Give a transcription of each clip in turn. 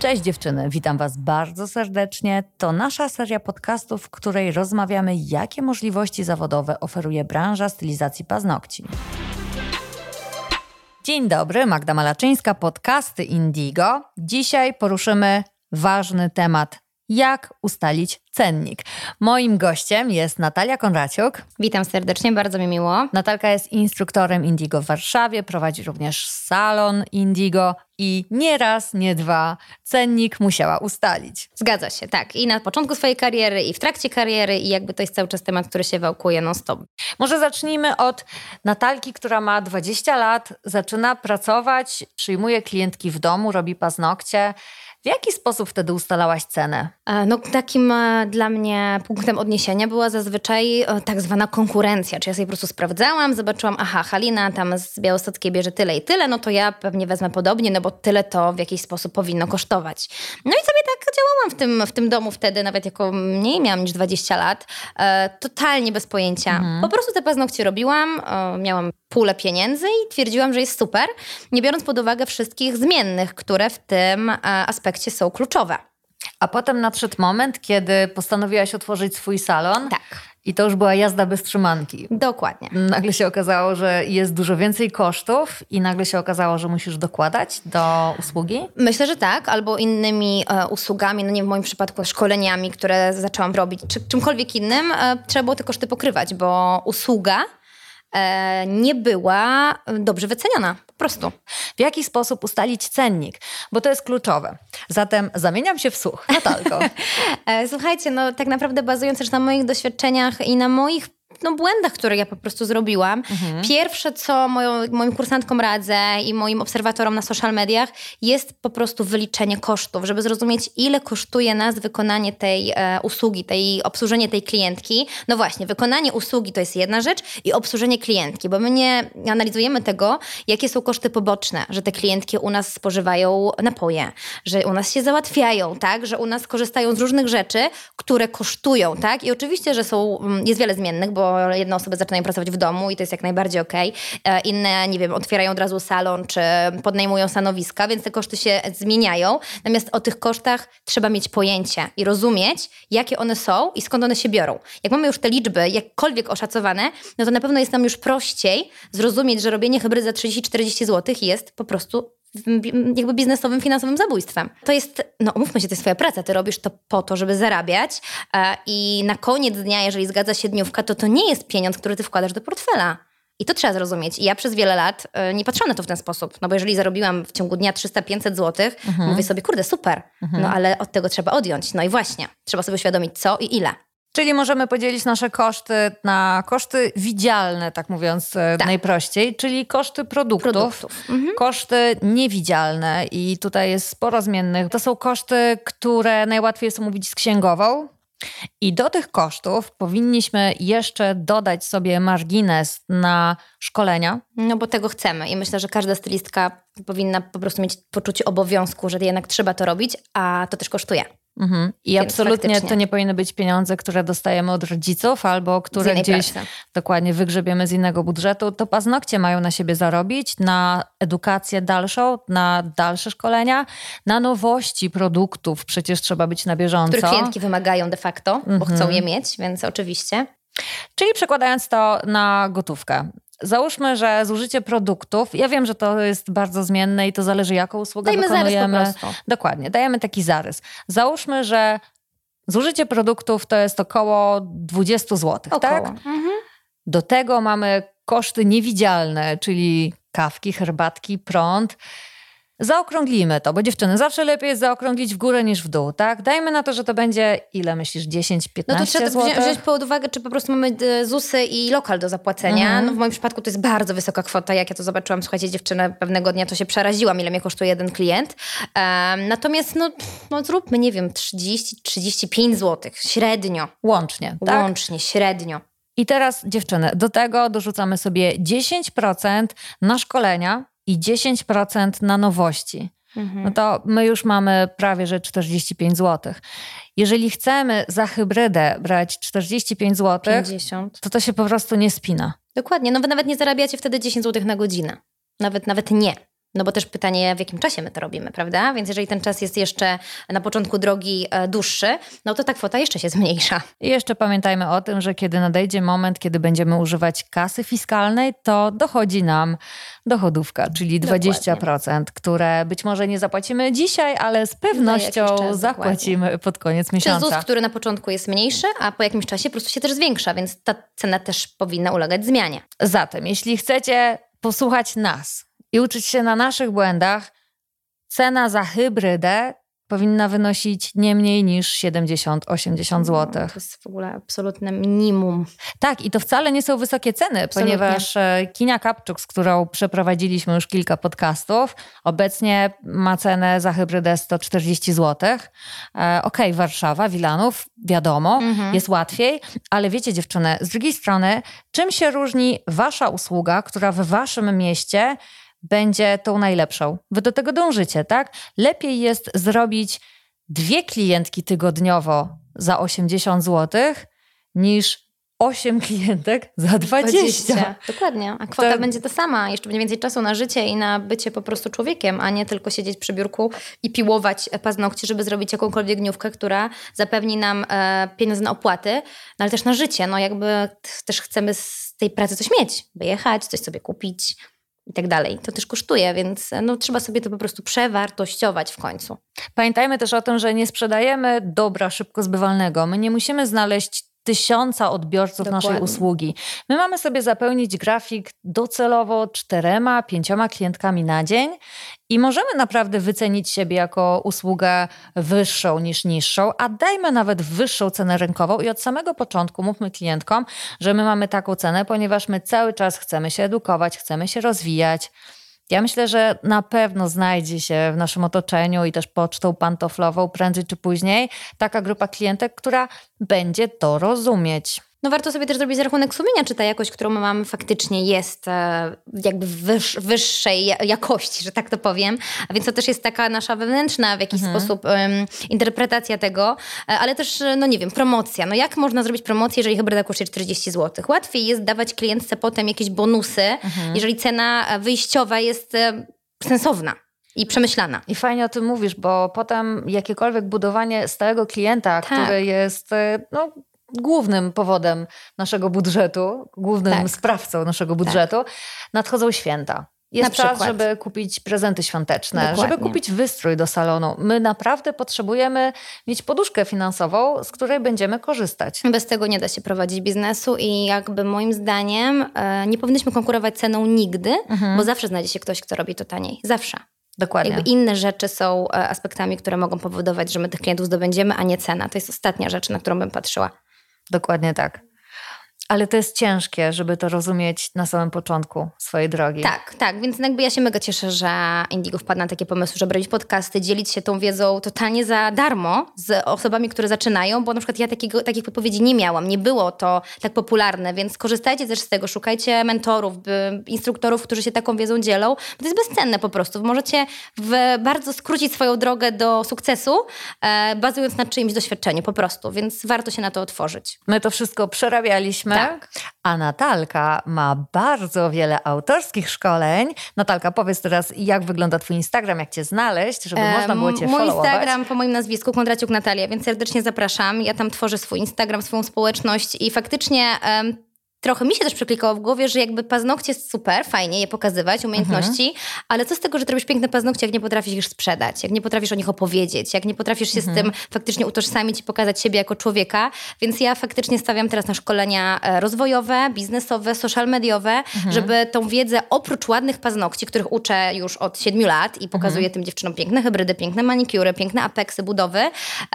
Cześć dziewczyny, witam Was bardzo serdecznie. To nasza seria podcastów, w której rozmawiamy, jakie możliwości zawodowe oferuje branża stylizacji paznokci. Dzień dobry, Magda Malaczyńska, podcasty Indigo. Dzisiaj poruszymy ważny temat jak ustalić cennik. Moim gościem jest Natalia Konraciuk. Witam serdecznie, bardzo mi miło. Natalka jest instruktorem Indigo w Warszawie, prowadzi również salon Indigo i nie raz, nie dwa cennik musiała ustalić. Zgadza się, tak. I na początku swojej kariery, i w trakcie kariery, i jakby to jest cały czas temat, który się wałkuje non-stop. Może zacznijmy od Natalki, która ma 20 lat, zaczyna pracować, przyjmuje klientki w domu, robi paznokcie. W jaki sposób wtedy ustalałaś cenę? E, no, takim e, dla mnie punktem odniesienia była zazwyczaj e, tak zwana konkurencja. Czy ja sobie po prostu sprawdzałam, zobaczyłam, aha, Halina tam z Białostockiej bierze tyle i tyle, no to ja pewnie wezmę podobnie, no bo tyle to w jakiś sposób powinno kosztować. No i sobie tak działałam w tym, w tym domu wtedy, nawet jako mniej miałam niż 20 lat, totalnie bez pojęcia. Mhm. Po prostu te paznokcie robiłam, miałam pulę pieniędzy i twierdziłam, że jest super, nie biorąc pod uwagę wszystkich zmiennych, które w tym aspekcie aspekcie są kluczowe. A potem nadszedł moment, kiedy postanowiłaś otworzyć swój salon. Tak. I to już była jazda bez trzymanki. Dokładnie. Nagle się okazało, że jest dużo więcej kosztów i nagle się okazało, że musisz dokładać do usługi? Myślę, że tak, albo innymi e, usługami, no nie w moim przypadku szkoleniami, które zaczęłam robić, czy czymkolwiek innym, e, trzeba było te koszty pokrywać, bo usługa e, nie była dobrze wyceniona prostu. W jaki sposób ustalić cennik? Bo to jest kluczowe. Zatem zamieniam się w słuch. Natalko. E, słuchajcie, no tak naprawdę bazując też na moich doświadczeniach i na moich no, błędach, które ja po prostu zrobiłam. Mhm. Pierwsze, co moją, moim kursantkom radzę i moim obserwatorom na social mediach, jest po prostu wyliczenie kosztów, żeby zrozumieć, ile kosztuje nas wykonanie tej e, usługi, tej, obsłużenie tej klientki. No właśnie, wykonanie usługi to jest jedna rzecz i obsłużenie klientki, bo my nie analizujemy tego, jakie są koszty poboczne, że te klientki u nas spożywają napoje, że u nas się załatwiają, tak, że u nas korzystają z różnych rzeczy, które kosztują, tak, i oczywiście, że są, mm, jest wiele zmiennych, bo jedne osoby zaczynają pracować w domu i to jest jak najbardziej okej. Okay. Inne, nie wiem, otwierają od razu salon czy podnajmują stanowiska, więc te koszty się zmieniają. Natomiast o tych kosztach trzeba mieć pojęcie i rozumieć, jakie one są i skąd one się biorą. Jak mamy już te liczby jakkolwiek oszacowane, no to na pewno jest nam już prościej zrozumieć, że robienie hybrydy za 30-40 zł jest po prostu jakby biznesowym, finansowym zabójstwem. To jest, no umówmy się, to jest twoja praca, ty robisz to po to, żeby zarabiać e, i na koniec dnia, jeżeli zgadza się dniówka, to to nie jest pieniądz, który ty wkładasz do portfela. I to trzeba zrozumieć. I ja przez wiele lat y, nie patrzyłam na to w ten sposób. No bo jeżeli zarobiłam w ciągu dnia 300-500 zł, mhm. mówię sobie, kurde, super. Mhm. No ale od tego trzeba odjąć. No i właśnie, trzeba sobie uświadomić co i ile. Czyli możemy podzielić nasze koszty na koszty widzialne, tak mówiąc e, tak. najprościej, czyli koszty produktów, produktów. Mhm. koszty niewidzialne i tutaj jest sporo zmiennych. To są koszty, które najłatwiej jest omówić z księgową. I do tych kosztów powinniśmy jeszcze dodać sobie margines na szkolenia. No bo tego chcemy i myślę, że każda stylistka powinna po prostu mieć poczucie obowiązku, że jednak trzeba to robić, a to też kosztuje. Mhm. I Więc absolutnie faktycznie. to nie powinny być pieniądze, które dostajemy od rodziców albo które gdzieś pracy. dokładnie wygrzebiemy z innego budżetu. To paznokcie mają na siebie zarobić, na edukację dalszą, na dalsze szkolenia, na nowości produktów. Przecież trzeba być na bieżąco. Które klientki wymagają de facto, mhm. bo chcą je mieć, więc oczywiście. Czyli przekładając to na gotówkę. Załóżmy, że zużycie produktów, ja wiem, że to jest bardzo zmienne i to zależy, jaką usługę Dajmy wykonujemy. Zarys po prostu. Dokładnie, dajemy taki zarys. Załóżmy, że zużycie produktów to jest około 20 zł, około. tak? Mhm. Do tego mamy koszty niewidzialne, czyli kawki, herbatki, prąd. Zaokrąglimy to, bo dziewczyny, zawsze lepiej jest zaokrąglić w górę niż w dół, tak? Dajmy na to, że to będzie, ile myślisz, 10, 15 No to trzeba wziąć pod uwagę, czy po prostu mamy e, ZUSy i lokal do zapłacenia. Mhm. No w moim przypadku to jest bardzo wysoka kwota. Jak ja to zobaczyłam, słuchajcie, dziewczynę pewnego dnia to się przeraziłam, ile mnie kosztuje jeden klient. Um, natomiast no, no zróbmy, nie wiem, 30-35 zł średnio. Łącznie, tak? Łącznie, średnio. I teraz dziewczyny, do tego dorzucamy sobie 10% na szkolenia, i 10% na nowości. Mhm. No to my już mamy prawie że 45 zł. Jeżeli chcemy za hybrydę brać 45 zł, 50. to to się po prostu nie spina. Dokładnie, no wy nawet nie zarabiacie wtedy 10 zł na godzinę. Nawet, nawet nie. No bo też pytanie, w jakim czasie my to robimy, prawda? Więc jeżeli ten czas jest jeszcze na początku drogi e, dłuższy, no to ta kwota jeszcze się zmniejsza. I jeszcze pamiętajmy o tym, że kiedy nadejdzie moment, kiedy będziemy używać kasy fiskalnej, to dochodzi nam dochodówka, czyli dokładnie. 20%, które być może nie zapłacimy dzisiaj, ale z pewnością czas, zapłacimy dokładnie. pod koniec miesiąca. To ZUS, który na początku jest mniejszy, a po jakimś czasie po prostu się też zwiększa, więc ta cena też powinna ulegać zmianie. Zatem, jeśli chcecie posłuchać nas, i uczyć się na naszych błędach, cena za hybrydę powinna wynosić nie mniej niż 70-80 zł. No, to jest w ogóle absolutne minimum. Tak, i to wcale nie są wysokie ceny, Absolutnie. ponieważ e, Kinia Kapczuk, z którą przeprowadziliśmy już kilka podcastów, obecnie ma cenę za hybrydę 140 zł. E, Okej, okay, Warszawa, Wilanów, wiadomo, mhm. jest łatwiej, ale wiecie dziewczyny, z drugiej strony, czym się różni wasza usługa, która w waszym mieście będzie tą najlepszą. Wy do tego dążycie, tak? Lepiej jest zrobić dwie klientki tygodniowo za 80 zł niż 8 klientek za 20. 20. Dokładnie. A kwota to... będzie ta sama. Jeszcze będzie więcej czasu na życie i na bycie po prostu człowiekiem, a nie tylko siedzieć przy biurku i piłować paznokcie, żeby zrobić jakąkolwiek dniówkę, która zapewni nam e, pieniądze na opłaty, no ale też na życie. No jakby też chcemy z tej pracy coś mieć. Wyjechać, coś sobie kupić, i tak dalej. To też kosztuje, więc no, trzeba sobie to po prostu przewartościować w końcu. Pamiętajmy też o tym, że nie sprzedajemy dobra szybko zbywalnego. My nie musimy znaleźć tysiąca odbiorców Dokładnie. naszej usługi. My mamy sobie zapełnić grafik docelowo czterema, pięcioma klientkami na dzień i możemy naprawdę wycenić siebie jako usługę wyższą niż niższą, a dajmy nawet wyższą cenę rynkową i od samego początku mówmy klientkom, że my mamy taką cenę, ponieważ my cały czas chcemy się edukować, chcemy się rozwijać. Ja myślę, że na pewno znajdzie się w naszym otoczeniu i też pocztą pantoflową prędzej czy później taka grupa klientek, która będzie to rozumieć. No warto sobie też zrobić rachunek sumienia, czy ta jakość, którą my mamy faktycznie jest e, jakby wyż, wyższej jakości, że tak to powiem. A więc to też jest taka nasza wewnętrzna w jakiś mhm. sposób um, interpretacja tego, e, ale też, no nie wiem, promocja. No jak można zrobić promocję, jeżeli hybryda kosztuje 40 zł? Łatwiej jest dawać klientce potem jakieś bonusy, mhm. jeżeli cena wyjściowa jest e, sensowna i przemyślana. I fajnie o tym mówisz, bo potem jakiekolwiek budowanie stałego klienta, tak. który jest no, głównym powodem naszego budżetu, głównym tak. sprawcą naszego budżetu, tak. nadchodzą święta. Jest czas, żeby kupić prezenty świąteczne, Dokładnie. żeby kupić wystrój do salonu. My naprawdę potrzebujemy mieć poduszkę finansową, z której będziemy korzystać. Bez tego nie da się prowadzić biznesu i jakby moim zdaniem e, nie powinniśmy konkurować ceną nigdy, mhm. bo zawsze znajdzie się ktoś, kto robi to taniej. Zawsze. Dokładnie. Jakby inne rzeczy są e, aspektami, które mogą powodować, że my tych klientów zdobędziemy, a nie cena. To jest ostatnia rzecz, na którą bym patrzyła. Dokładnie tak. Ale to jest ciężkie, żeby to rozumieć na samym początku swojej drogi. Tak, tak. Więc jakby ja się mega cieszę, że Indigo wpadł na takie pomysły, żeby robić podcasty, dzielić się tą wiedzą totalnie za darmo z osobami, które zaczynają, bo na przykład ja takiego, takich podpowiedzi nie miałam. Nie było to tak popularne, więc korzystajcie też z tego. Szukajcie mentorów, instruktorów, którzy się taką wiedzą dzielą, bo to jest bezcenne po prostu. Możecie w bardzo skrócić swoją drogę do sukcesu, e, bazując na czyimś doświadczeniu po prostu, więc warto się na to otworzyć. My to wszystko przerabialiśmy tak. A Natalka ma bardzo wiele autorskich szkoleń. Natalka, powiedz teraz, jak wygląda Twój Instagram, jak Cię znaleźć, żeby um, można było Cię Mój followować. Instagram po moim nazwisku, Kondraciuk Natalia, więc serdecznie zapraszam. Ja tam tworzę swój Instagram, swoją społeczność i faktycznie... Um, trochę mi się też przyklikało w głowie, że jakby paznokcie jest super, fajnie je pokazywać, umiejętności, mhm. ale co z tego, że robisz piękne paznokcie, jak nie potrafisz ich sprzedać, jak nie potrafisz o nich opowiedzieć, jak nie potrafisz się mhm. z tym faktycznie utożsamić i pokazać siebie jako człowieka. Więc ja faktycznie stawiam teraz na szkolenia e, rozwojowe, biznesowe, social mediowe, mhm. żeby tą wiedzę oprócz ładnych paznokci, których uczę już od siedmiu lat i pokazuję mhm. tym dziewczynom piękne hybrydy, piękne manikury, piękne apeksy, budowy,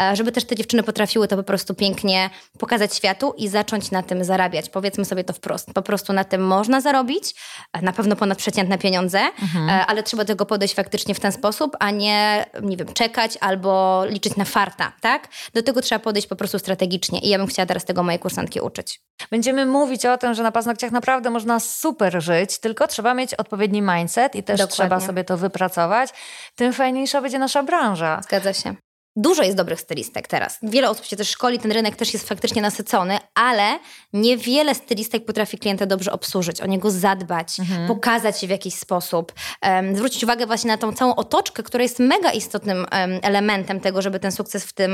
e, żeby też te dziewczyny potrafiły to po prostu pięknie pokazać światu i zacząć na tym zarabiać. Powiedzmy sobie sobie to wprost. Po prostu na tym można zarobić, na pewno ponadprzeciętne pieniądze, mhm. E, ale trzeba do tego podejść faktycznie w ten sposób, a nie, nie wiem, czekać albo liczyć na farta, tak? Do tego trzeba podejść po prostu strategicznie i ja bym chciała teraz tego mojej kursantki uczyć. Będziemy mówić o tym, że na paznokciach naprawdę można super żyć, tylko trzeba mieć odpowiedni mindset i też Dokładnie. trzeba sobie to wypracować. Tym fajniejsza będzie nasza branża. Zgadza się. Dużo jest dobrych stylistek teraz. Wiele osób się też szkoli, ten rynek też jest faktycznie nasycony, ale niewiele stylistek potrafi klienta dobrze obsłużyć, o niego zadbać, mhm. pokazać się w jakiś sposób, um, zwrócić uwagę właśnie na tą całą otoczkę, która jest mega istotnym um, elementem tego, żeby ten sukces w tym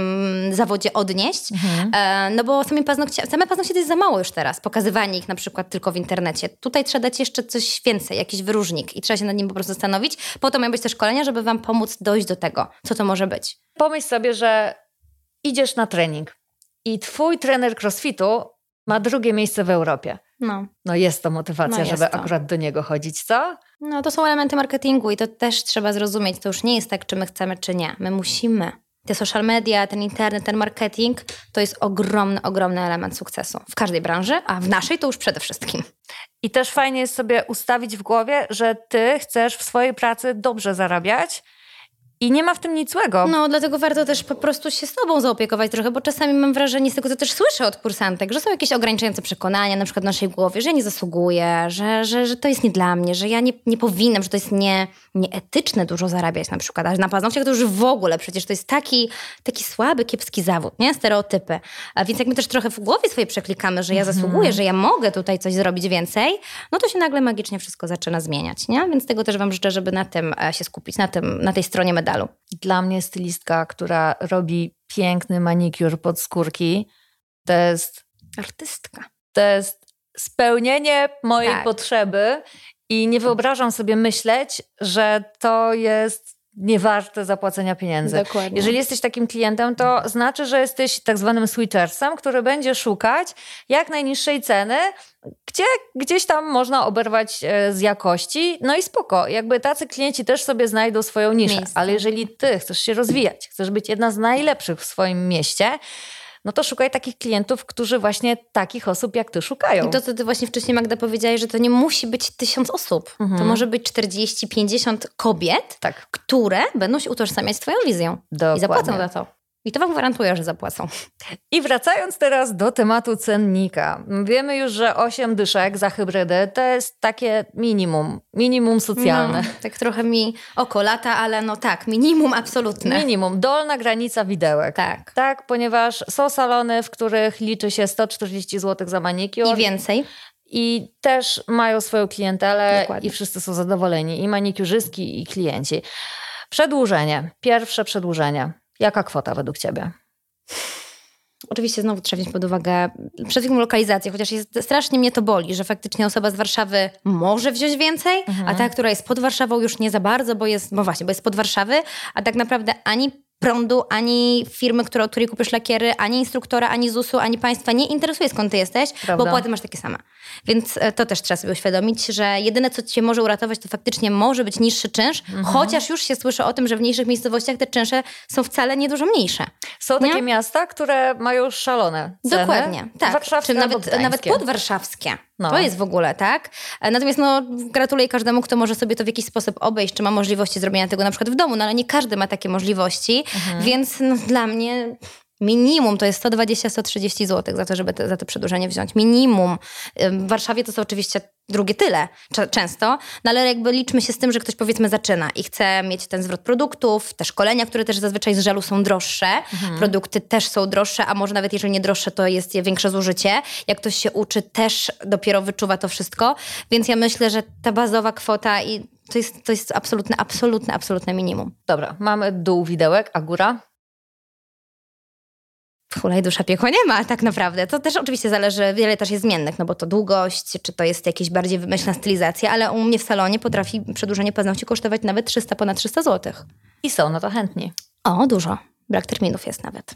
zawodzie odnieść. Mhm. E, no bo same paznokcie, same paznokcie to jest za mało już teraz, pokazywanie ich na przykład tylko w internecie. Tutaj trzeba dać jeszcze coś więcej, jakiś wyróżnik i trzeba się nad nim po prostu zastanowić. Po to mają być te szkolenia, żeby wam pomóc dojść do tego, co to może być. Pomyśl sobie, że idziesz na trening i twój trener crossfitu ma drugie miejsce w Europie. No, no jest to motywacja, no jest żeby to. akurat do niego chodzić, co? No to są elementy marketingu i to też trzeba zrozumieć. To już nie jest tak, czy my chcemy, czy nie. My musimy. Te social media, ten internet, ten marketing to jest ogromny, ogromny element sukcesu w każdej branży, a w naszej to już przede wszystkim. I też fajnie jest sobie ustawić w głowie, że ty chcesz w swojej pracy dobrze zarabiać i nie ma w tym nic złego. No, dlatego warto też po prostu się z tobą zaopiekować trochę, bo czasami mam wrażenie, z tego co też słyszę od kursantek, że są jakieś ograniczające przekonania na przykład w naszej głowie, że ja nie zasługuję, że, że, że to jest nie dla mnie, że ja nie, nie powinnam, że to jest nie, nieetyczne dużo zarabiać na przykład, a na paznokciach to już w ogóle, przecież to jest taki, taki słaby, kiepski zawód, nie? Stereotypy. A więc jak my też trochę w głowie swoje przeklikamy, że ja mhm. zasługuję, że ja mogę tutaj coś zrobić więcej, no to się nagle magicznie wszystko zaczyna zmieniać, nie? Więc tego też wam życzę, żeby na tym e, się skupić, na, tym, na tej stronie medalu medalu. Dla mnie stylistka, która robi piękny manikur pod skórki, to jest artystka. To jest spełnienie mojej tak. potrzeby i nie wyobrażam sobie myśleć, że to jest niewarte zapłacenia pieniędzy. Dokładnie. Jeżeli jesteś takim klientem, to znaczy, że jesteś tak zwanym switchersem, który będzie szukać jak najniższej ceny, gdzie gdzieś tam można oberwać e, z jakości. No i spoko, jakby tacy klienci też sobie znajdą swoją niszę. Miejsce. Ale jeżeli ty chcesz się rozwijać, chcesz być jedna z najlepszych w swoim mieście, no to szukaj takich klientów, którzy właśnie takich osób jak ty szukają. I to, co ty właśnie wcześniej, Magda, powiedziałaś, że to nie musi być tysiąc osób. Mhm. To może być 40, 50 kobiet, tak. które będą się utożsamiać z twoją wizją. Dokładnie. I zapłacą za to. I to wam gwarantuję, że zapłacą. I wracając teraz do tematu cennika. Wiemy już, że 8 dyszek za hybrydę to jest takie minimum, minimum socjalne. No, tak trochę mi oko lata, ale no tak, minimum absolutne. Minimum, dolna granica widełek. Tak. Tak, ponieważ są salony, w których liczy się 140 zł za manikiur. I więcej. I też mają swoją klientelę Dokładnie. i wszyscy są zadowoleni, i manikiurzystki, i klienci. Przedłużenie, pierwsze przedłużenie. Jaka kwota według Ciebie? Oczywiście znowu trzeba wziąć pod uwagę przede wszystkim lokalizację, chociaż jest, strasznie mnie to boli, że faktycznie osoba z Warszawy może wziąć więcej, mhm. a ta, która jest pod Warszawą już nie za bardzo, bo jest, bo właśnie, bo jest pod Warszawy, a tak naprawdę ani prądu, ani firmy, która, od której kupisz lakiery, ani instruktora, ani ZUS-u, ani państwa nie interesuje skąd ty jesteś, Prawda. bo opłaty masz takie same. Więc e, to też trzeba sobie uświadomić, że jedyne, co cię może uratować, to faktycznie może być niższy czynsz, mhm. chociaż już się słyszy o tym, że w mniejszych miejscowościach te czynsze są wcale nie dużo mniejsze. Są nie? takie miasta, które mają szalone ceny. Dokładnie, tak. Warszawskie Czy nawet, nawet podwarszawskie. No. To jest w ogóle, tak? E, natomiast no, gratuluję każdemu, kto może sobie to w jakiś sposób obejść, czy ma możliwości zrobienia tego na przykład w domu, no ale nie każdy ma takie możliwości, mhm. więc no, dla mnie Minimum to jest 120-130 zł za to, żeby te, za to przedłużenie wziąć. Minimum. W Warszawie to są oczywiście drugie tyle często, no ale jakby liczmy się z tym, że ktoś powiedzmy zaczyna i chce mieć ten zwrot produktów, te szkolenia, które też zazwyczaj z żelu są droższe, mhm. produkty też są droższe, a może nawet jeżeli nie droższe, to jest większe zużycie. Jak ktoś się uczy, też dopiero wyczuwa to wszystko, więc ja myślę, że ta bazowa kwota i to jest, to jest absolutne, absolutne, absolutne minimum. Dobra, mamy dół widełek, a góra? Hulaj dusza piekła nie ma tak naprawdę. To też oczywiście zależy, wiele też jest zmiennych, no bo to długość, czy to jest jakieś bardziej wymyślna stylizacja, ale u mnie w salonie potrafi przedłużenie paznokci kosztować nawet 300, ponad 300 zł. I są no to chętni. O, dużo. Brak terminów jest nawet.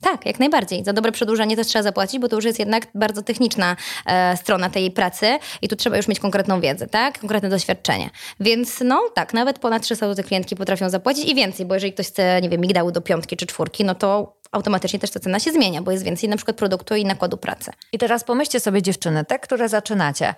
Tak, jak najbardziej. Za dobre przedłużenie też trzeba zapłacić, bo to już jest jednak bardzo techniczna e, strona tej pracy i tu trzeba już mieć konkretną wiedzę, tak? Konkretne doświadczenie. Więc no tak, nawet ponad 300 zł klientki potrafią zapłacić i więcej, bo jeżeli ktoś chce, nie wiem, migdały do piątki czy czwórki, no to automatycznie też ta cena się zmienia, bo jest więcej na przykład produktu i nakładu pracy. I teraz pomyślcie sobie dziewczyny, te, które zaczynacie.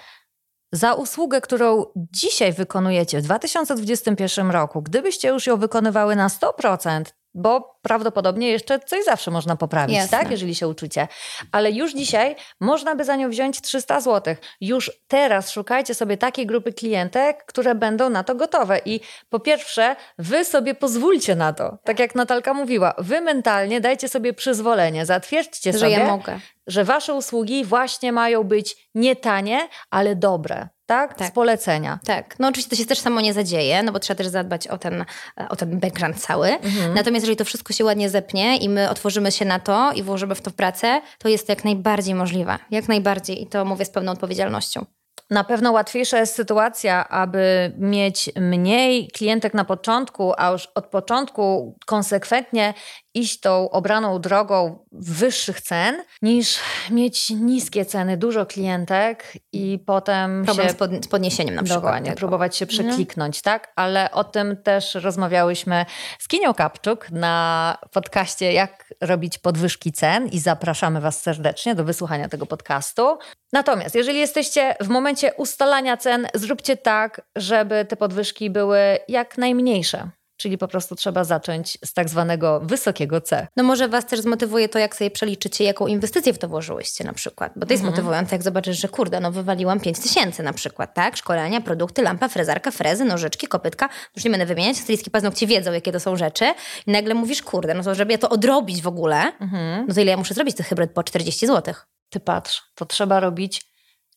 Za usługę, którą dzisiaj wykonujecie w 2021 roku, gdybyście już ją wykonywały na 100%, bo prawdopodobnie jeszcze coś zawsze można poprawić, Jasne. tak, jeżeli się uczycie. Ale już dzisiaj można by za nią wziąć 300 zł. Już teraz szukajcie sobie takiej grupy klientek, które będą na to gotowe. I po pierwsze, wy sobie pozwólcie na to. Tak jak Natalka mówiła, wy mentalnie dajcie sobie przyzwolenie, zatwierdźcie że sobie, ja mogę. Że wasze usługi właśnie mają być nie tanie, ale dobre tak? tak? Z polecenia. Tak. No oczywiście to się też samo nie zadzieje, no bo trzeba też zadbać o ten, o ten background cały. Mhm. Natomiast jeżeli to wszystko się ładnie zepnie i my otworzymy się na to i włożymy w to pracę, to jest to jak najbardziej możliwe. Jak najbardziej i to mówię z pełną odpowiedzialnością. Na pewno łatwiejsza jest sytuacja, aby mieć mniej klientek na początku, a już od początku konsekwentnie iść tą obraną drogą wyższych cen, niż mieć niskie ceny, dużo klientek i potem Problem się... z, pod, z podniesieniem na przykład. Dokładnie, próbować się mhm. przekliknąć, tak? Ale o tym też rozmawiałyśmy z Kinią Kapczuk na podcaście Jak robić podwyżki cen i zapraszamy Was serdecznie do wysłuchania tego podcastu. Natomiast jeżeli jesteście w momencie ustalania cen, zróbcie tak, żeby te podwyżki były jak najmniejsze. Czyli po prostu trzeba zacząć z tak zwanego wysokiego C. No może Was też zmotywuje to, jak sobie przeliczycie, jaką inwestycję w to włożyłyście na przykład. Bo to jest mhm. motywujące, jak zobaczysz, że kurde, no wywaliłam 5 tysięcy na przykład, tak? Szkolenia, produkty, lampa, frezarka, frezy, nożyczki, kopytka. Już nie będę wymieniać, styliski paznokci wiedzą, jakie to są rzeczy. I nagle mówisz, kurde, no to żeby ja to odrobić w ogóle, mhm. no to ile ja muszę zrobić ten hybryd po 40 zł? Ty patrz, to trzeba robić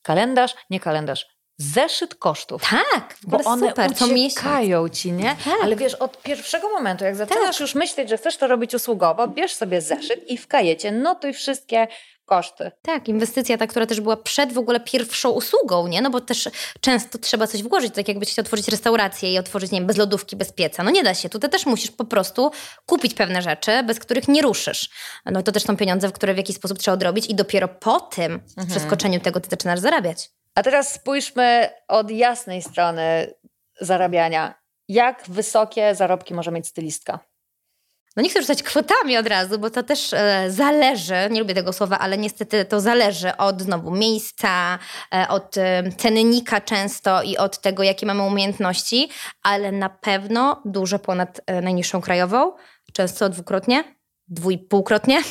kalendarz, nie kalendarz, zeszyt kosztów. Tak, bo one super, uciekają ci, nie? Tak. Ale wiesz, od pierwszego momentu, jak zaczynasz tak. już myśleć, że chcesz to robić usługowo, bierz sobie zeszyt i w kajecie notuj wszystkie koszty. Tak, inwestycja ta, która też była przed w ogóle pierwszą usługą, nie? No bo też często trzeba coś włożyć, tak jakbyś chciał otworzyć restaurację i otworzyć, nie wiem, bez lodówki, bez pieca. No nie da się. Tutaj też musisz po prostu kupić pewne rzeczy, bez których nie ruszysz. No to też są pieniądze, które w jakiś sposób trzeba odrobić i dopiero po tym mhm. przeskoczeniu tego ty zaczynasz zarabiać. A teraz spójrzmy od jasnej strony zarabiania. Jak wysokie zarobki może mieć stylistka? No nie chcę rzucać kwotami od razu, bo to też e, zależy, nie lubię tego słowa, ale niestety to zależy od znowu miejsca, e, od e, cennika często i od tego, jakie mamy umiejętności, ale na pewno dużo ponad e, najniższą krajową, często dwukrotnie, dwójpółkrotnie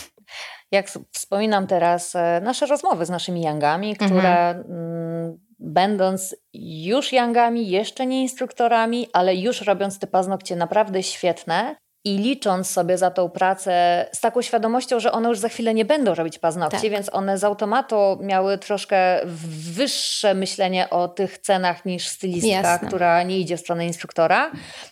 jak wspominam teraz e, nasze rozmowy z naszymi yangami, które mhm. Będąc już yangami, jeszcze nie instruktorami, ale już robiąc te paznokcie naprawdę świetne, i licząc sobie za tą pracę z taką świadomością, że one już za chwilę nie będą robić paznokci, tak. więc one z automatu miały troszkę wyższe myślenie o tych cenach niż stylistka, Jasne. która nie idzie w stronę instruktora,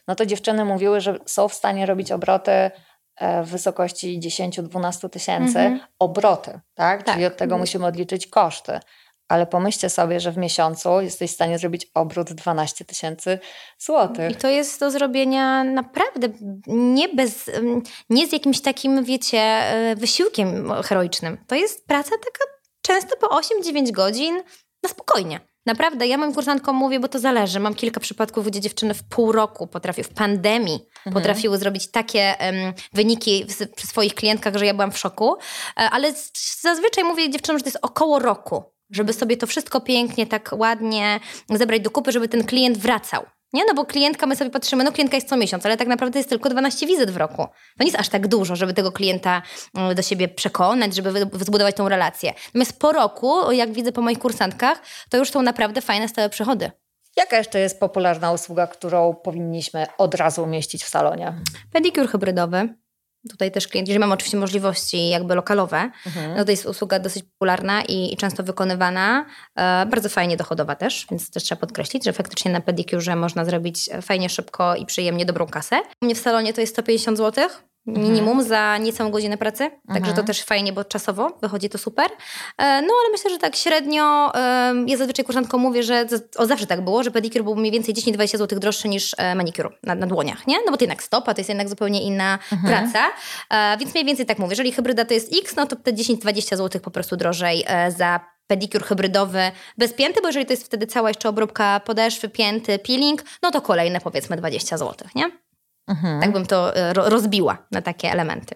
no to dziewczyny mówiły, że są w stanie robić obroty w wysokości 10-12 tysięcy mhm. obroty, tak? tak? Czyli od tego musimy odliczyć koszty. Ale pomyślcie sobie, że w miesiącu jesteś w stanie zrobić obrót 12 tysięcy złotych. I to jest do zrobienia naprawdę nie, bez, nie z jakimś takim, wiecie, e, wysiłkiem heroicznym. To jest praca taka często po 8-9 godzin na spokojnie. Naprawdę, ja moim kursantkom mówię, bo to zależy. Mam kilka przypadków, gdzie dziewczyny w pół roku potrafiły, w pandemii mhm. potrafiły zrobić takie um, wyniki w, przy swoich klientkach, że ja byłam w szoku. E, ale zazwyczaj mówię dziewczynom, że to jest około roku, żeby sobie to wszystko pięknie, tak ładnie zebrać do kupy, żeby ten klient wracał. Nie, no bo klientka, my sobie patrzymy, no klientka jest co miesiąc, ale tak naprawdę jest tylko 12 wizyt w roku. To nie jest aż tak dużo, żeby tego klienta mm, do siebie przekonać, żeby zbudować tą relację. Natomiast po roku, jak widzę po moich kursantkach, to już są naprawdę fajne stałe przychody. Jaka jeszcze jest popularna usługa, którą powinniśmy od razu umieścić w salonie? Pedikur hybrydowy. Tutaj też klient, jeżeli mamy oczywiście możliwości jakby lokalowe, mhm. no to jest usługa dosyć popularna i, i często wykonywana, e, bardzo fajnie dochodowa też, więc też trzeba podkreślić, że faktycznie na pedikurze można zrobić fajnie, szybko i przyjemnie dobrą kasę. U mnie w salonie to jest 150 zł, minimum mhm. za niecałą godzinę pracy, mhm. także to mhm. też fajnie, bo czasowo wychodzi to super. E, no ale myślę, że tak średnio, ja zazwyczaj kurzantkom mówię, że o zawsze tak było, że pedikur był mniej więcej 10-20 zł droższy niż e, manikur na, na dłoniach, nie? No bo to jednak stopa, to jest jednak zupełnie inna mhm. praca, e, więc mniej więcej tak mówię, jeżeli hybryda to jest X, no to te 10-20 zł po prostu drożej za pedikur hybrydowy bez pięty, bo jeżeli to jest wtedy cała jeszcze obróbka podeszwy, pięty, peeling, no to kolejne powiedzmy 20 zł, nie? Mhm. Tak bym to e, rozbiła na takie elementy.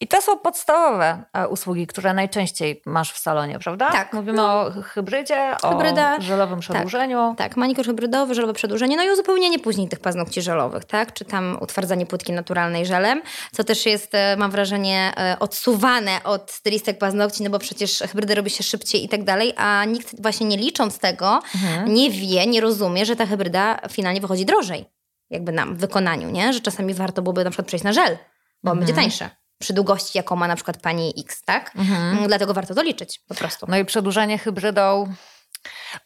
I to są podstawowe e, usługi, które najczęściej masz w salonie, prawda? Tak. Mówimy no. o hybrydzie, Hybryda. o żelowym tak. przedłużeniu. Tak, tak. manikur hybrydowy, żelowe przedłużenie, no i uzupełnienie później tych paznokci żelowych, tak? Czy tam utwardzanie płytki naturalnej żelem, co też jest, e, mam wrażenie, odsuwane od stylistek paznokci, no bo przecież hybrydy robi się szybciej i tak dalej, a nikt właśnie nie licząc tego, mhm. nie wie, nie rozumie, że ta hybryda finalnie wychodzi drożej. Jakby nam w wykonaniu, nie? Że czasami warto byłoby na przykład przejść na żel, bo mhm. będzie tańsze przy długości, jaką ma na przykład pani X, tak? Mhm. Mm, dlatego warto to liczyć po prostu. No i przedłużanie hybrydą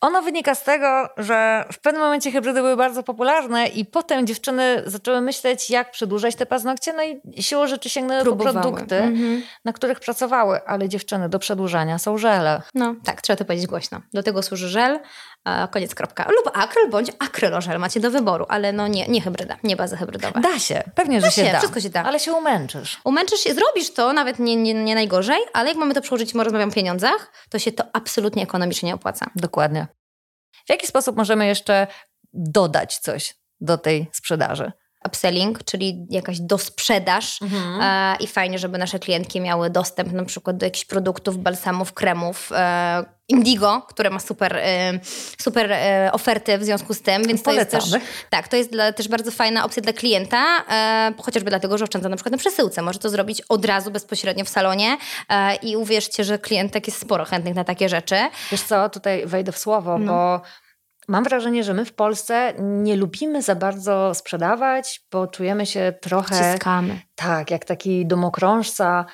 ono wynika z tego, że w pewnym momencie hybrydy były bardzo popularne i potem dziewczyny zaczęły myśleć, jak przedłużać te paznokcie, no i siłą rzeczy sięgnęły Próbowały. po produkty, mm-hmm. na których pracowały, ale dziewczyny do przedłużania są żele. No tak, trzeba to powiedzieć głośno. Do tego służy żel, koniec kropka. Lub akryl bądź akrylożel macie do wyboru, ale no nie, nie hybryda, nie baza hybrydowa. Da się, pewnie, że da się, się da. Wszystko się da. Ale się umęczysz. Umęczysz się, zrobisz to, nawet nie, nie, nie najgorzej, ale jak mamy to przełożyć, rozmawiam o pieniądzach, to się to absolutnie ekonomicznie nie opłaca. Dokładnie. W jaki sposób możemy jeszcze dodać coś do tej sprzedaży? Upselling, czyli jakaś dosprzedaż mhm. e, i fajnie, żeby nasze klientki miały dostęp na przykład do jakichś produktów, balsamów, kremów, e, Indigo, które ma super, e, super e, oferty w związku z tym, więc Polecamy. to jest też, tak, to jest dla, też bardzo fajna opcja dla klienta, e, chociażby dlatego, że oszczędza na przykład na przesyłce. Może to zrobić od razu bezpośrednio w salonie i uwierzcie, że klientek jest sporo chętnych na takie rzeczy. Wiesz co, tutaj wejdę w słowo, no. bo Mam wrażenie, że my w Polsce nie lubimy za bardzo sprzedawać, bo czujemy się trochę. Ciskamy. Tak, jak taki domokrążca,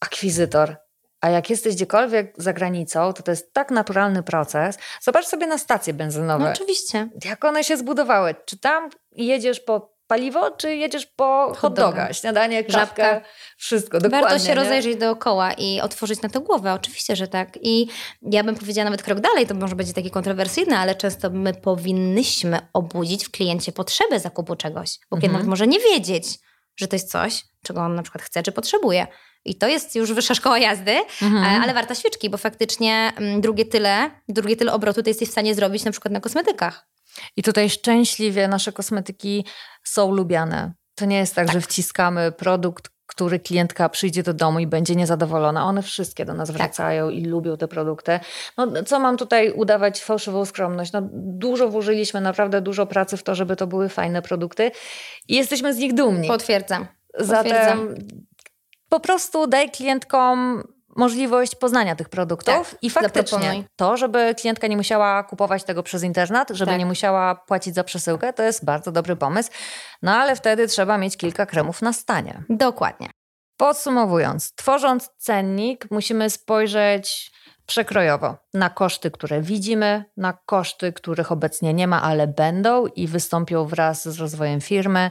akwizytor. A jak jesteś gdziekolwiek za granicą, to to jest tak naturalny proces. Zobacz sobie na stacje benzynowe. No oczywiście. Jak one się zbudowały. Czy tam jedziesz po paliwo, czy jedziesz po hot doga, śniadanie, kawkę, wszystko, dokładnie. Warto się nie? rozejrzeć dookoła i otworzyć na to głowę, oczywiście, że tak. I ja bym powiedziała nawet krok dalej, to może będzie takie kontrowersyjne, ale często my powinnyśmy obudzić w kliencie potrzebę zakupu czegoś, bo mhm. klient nawet może nie wiedzieć, że to jest coś, czego on na przykład chce, czy potrzebuje. I to jest już wyższa szkoła jazdy, mhm. E, ale warta świeczki, bo faktycznie mm, drugie tyle, drugie tyle obrotu to jesteś w stanie zrobić na przykład na kosmetykach. I tutaj szczęśliwie nasze kosmetyki są lubiane. To nie jest tak, tak, że wciskamy produkt, który klientka przyjdzie do domu i będzie niezadowolona. One wszystkie do nas tak. wracają tak. i lubią te produkty. No, co mam tutaj udawać fałszywą skromność? No, dużo włożyliśmy, naprawdę dużo pracy w to, żeby to były fajne produkty i jesteśmy z nich dumni. Potwierdzam. Potwierdzam. Zatem po prostu daj klientkom możliwość poznania tych produktów tak, i faktycznie to, żeby klientka nie musiała kupować tego przez internet, żeby tak. nie musiała płacić za przesyłkę, to jest bardzo dobry pomysł. No ale wtedy trzeba mieć kilka kremów na stanie. Dokładnie. Podsumowując, tworząc cennik, musimy spojrzeć przekrojowo na koszty, które widzimy, na koszty, których obecnie nie ma, ale będą i wystąpią wraz z rozwojem firmy.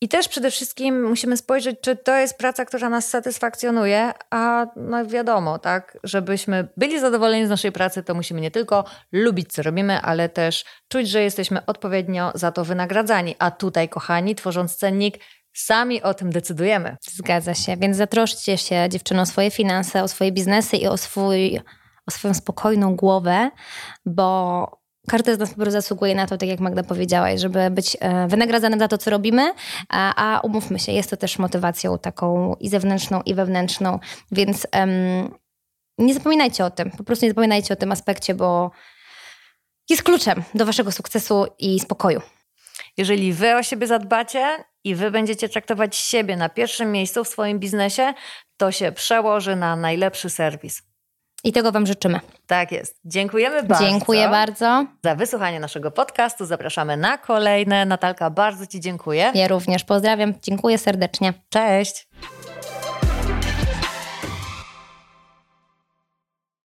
I też przede wszystkim musimy spojrzeć, czy to jest praca, która nas satysfakcjonuje, a no wiadomo, tak, żebyśmy byli zadowoleni z naszej pracy, to musimy nie tylko lubić, co robimy, ale też czuć, że jesteśmy odpowiednio za to wynagradzani. A tutaj, kochani, tworząc cennik, Sami o tym decydujemy. Zgadza się, więc zatroszcie się dziewczyno o swoje finanse, o swoje biznesy i o, swój, o swoją spokojną głowę, bo każdy z nas po prostu zasługuje na to, tak jak Magda powiedziałaś, żeby być e, wynagradzanym za to, co robimy, a, umówmy się, jest to też motywacją taką i zewnętrzną, i wewnętrzną, więc um, nie zapominajcie o tym, po prostu nie zapominajcie o tym aspekcie, bo jest kluczem do waszego sukcesu i spokoju. Jeżeli wy o siebie zadbacie i wy będziecie traktować siebie na pierwszym miejscu w swoim biznesie, to się przełoży na najlepszy serwis. I tego Wam życzymy. Tak jest. Dziękujemy bardzo. Dziękuję bardzo. Za wysłuchanie naszego podcastu. Zapraszamy na kolejne. Natalka, bardzo Ci dziękuję. Ja również pozdrawiam. Dziękuję serdecznie. Cześć.